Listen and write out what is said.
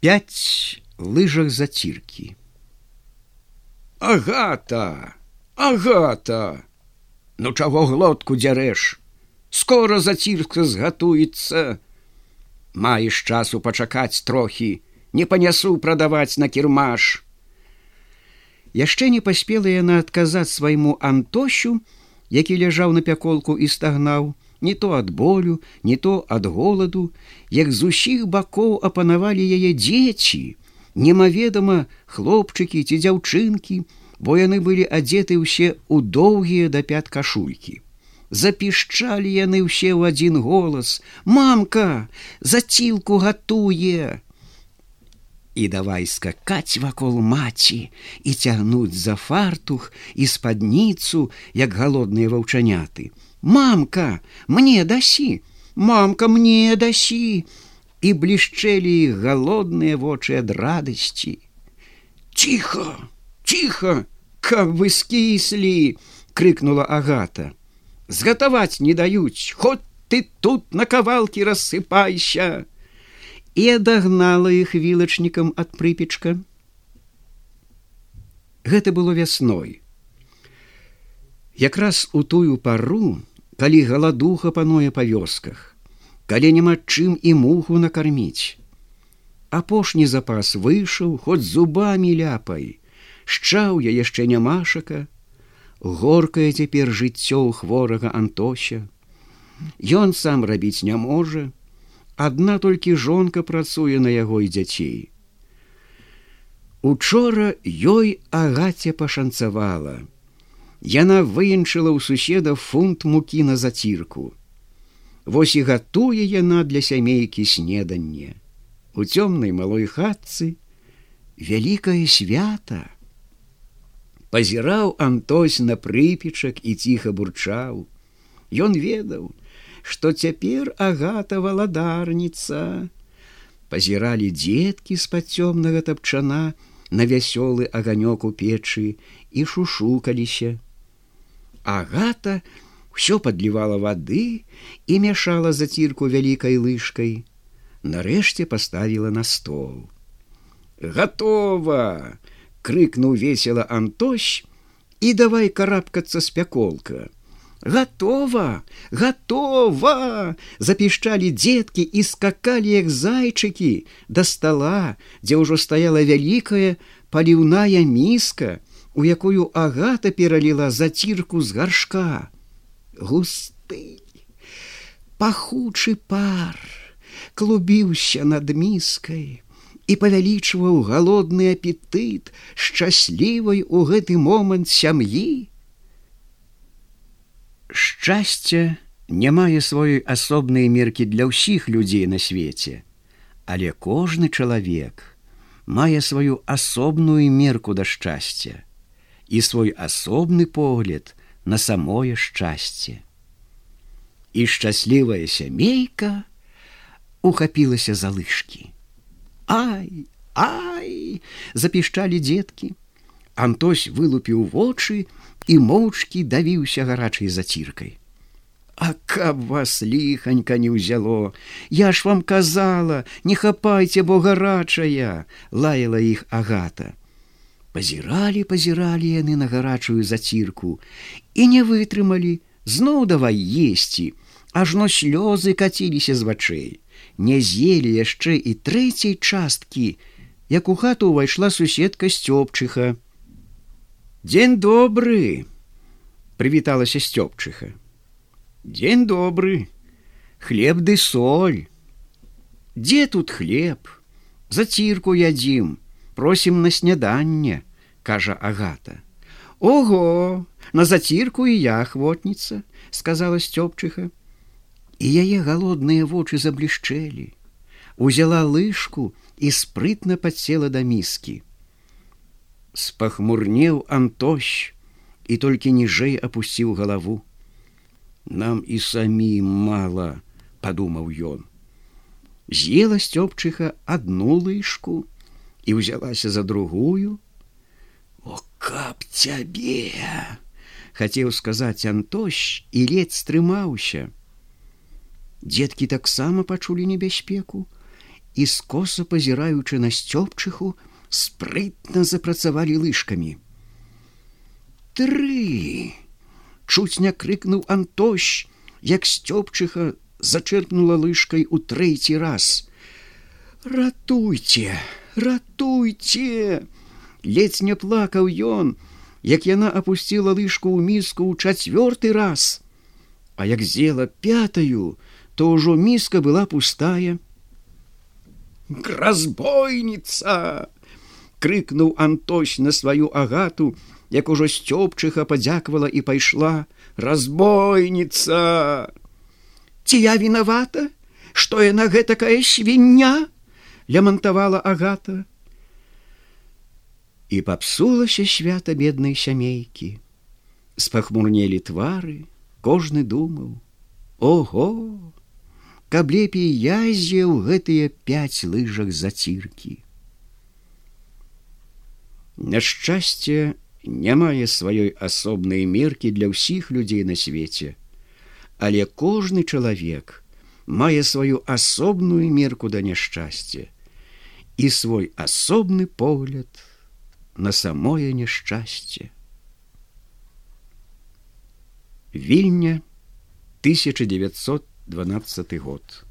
пять лыжах заціркі. Агата агата! Ну чаго глотку дзярэш? Скоро зацірка згатуецца. Маеш часу пачакаць трохі не панясу прадаваць на кірмаш. Яшчэ не паспела яна адказаць свайму антощу які ляжаў на пяколку і стагнаў не то ад болю не то ад голаду як з усіх бакоў апанавалі яе дзеці немаведама хлопчыкі ці дзяўчынкі бо яны былі адзеты ўсе ў доўгія да пят кашулькі. Запішчалі яны ўсе ў адзін голас мамка зацілку гатуе і давай скакаць вакол маці і цягнуць за фартух і спадніцу як галодныя ваўчаняты. Мамка мне дасі мамка мне дасі і блішчэлі галодныя вочы ад радасці. Ціха ціха каб вы скіслі крыкнула агата. Згатаваць не даюць хоць ты тут на кавалкі рассыпайся і адагнала іх вілачнікам ад прыпечка гэта было вясной якраз у тую пару калі галадуха пануе па вёсках, калі няма чым і муху накарміць. Апошні запас выйшаў хоць зубамі ляпай, шчаў я яшчэ нямашака, горкае цяпер жыццё хворага Антося. Ён сам рабіць не можа, адна толькі жонка працуе на яго і дзяцей. Учора ёй агаце пашанцавала, Яна выенчыла ў суседа фунт мукі на зацірку. Вось і гатуе яна для сямейкі снеданне. У цёмнай малой хатцы вялікае свята. Пазіраў Антось на прыпечак і ціха бурчаў. Ён ведаў, што цяпер агата валадарніца. Пазіралі дзеткі з-пад цёмнага тапчана на вясёлы аганёк у печы і шушукаліся. Агата ўсё падлівала вады і мяшала зацірку вялікай лыжкай. Нарэшце паставіла на стол. Гтова! — крыкнуў весела Антощ і давай карабкацца з Гтова, готова! запішчалі дзеткі і скакалі як зайчыкі да стола, дзе ўжо стаяла вялікая паліўная міска, у якую агата пераліла зацірку з гаршка. Густы, пахучы пар, клубіўся над міскай і павялічваў галодны апетыт шчаслівай у гэты момант сям'і. Шчасце не мае сваёй асобнай меркі для ўсіх людзей на свеце, але кожны чалавек мае сваю асобную мерку да шчасця і свой асобны погляд на самое шчасце. І шчаслівая сямейка ухапілася за лыжкі. Ай, ай! запішчалі дзеткі. Антось вылупіў вочы і моўчкі давіўся гарачай заціркай. А каб вас ліханька не ўзяло, Я ж вам казала, не хапайце, бо гарачая, лаяла іх агата. Пазіралі пазіралі яны на гарачую зацірку і не вытрымалі зноў давай есці. Ажно слёзы каціліся з вачэй. Не з'елі яшчэ і трэцяй часткі як у хату ўвайшла суседка сцёпчыха дзень добры прывіталася сцёпчыха дзень добры хлеб ды соль. Дзе тут хлеб? Зацірку ядзім просім на сняданне кажа агата. Ого на зацірку і я ахвотніца сказала сцёпчыха і яе галодныя вочы заблішчэлі. Узяла лыжку і спрытна падсела да міскі спахмурнеў антощ і толькі ніжэй апусціў галаву. Нам і самім мала падумаў ён. З'ела сцёпчыха адну лыжку і ўзялася за другую. Каб цябе хацеў сказаць антощ і ледзь стрымаўся. Дзеткі таксама пачулі небяспеку і скоса пазіраючы на сцёпчыху, спрытна запрацавалі лыжкамі. Тры! Чуць не крыкнуў Антощ, як сцёпчыха зачерпнула лыжкай у трэці раз. Ратуйце, ратуйце! Ледзь не плакаў ён, як яна опусціла лыжку ў міску ў чацвёрты раз. А як зела пятаю, то ўжо міска была пустая. Гразбойніца! Крыкнуў Антось на сваю агату, як ужо сцёпчыха падзяквала і пайшла. Разбойніца! Ці я вінавата? Што яна гэтакая свіння лямантавала агата. І папсулася свята беднай сямейкі. Спахмурнелі твары кожны думаў. Ого! Каб лепей язеў гэтыя пяць лыжах заціркі няшчасце не мае сваёй асобнай меркі для ўсіх людзей на свеце, але кожны чалавек мае сваю асобную мерку да няшчасця і свой асобны погляд на самое няшчасце. Вільня 1912 год.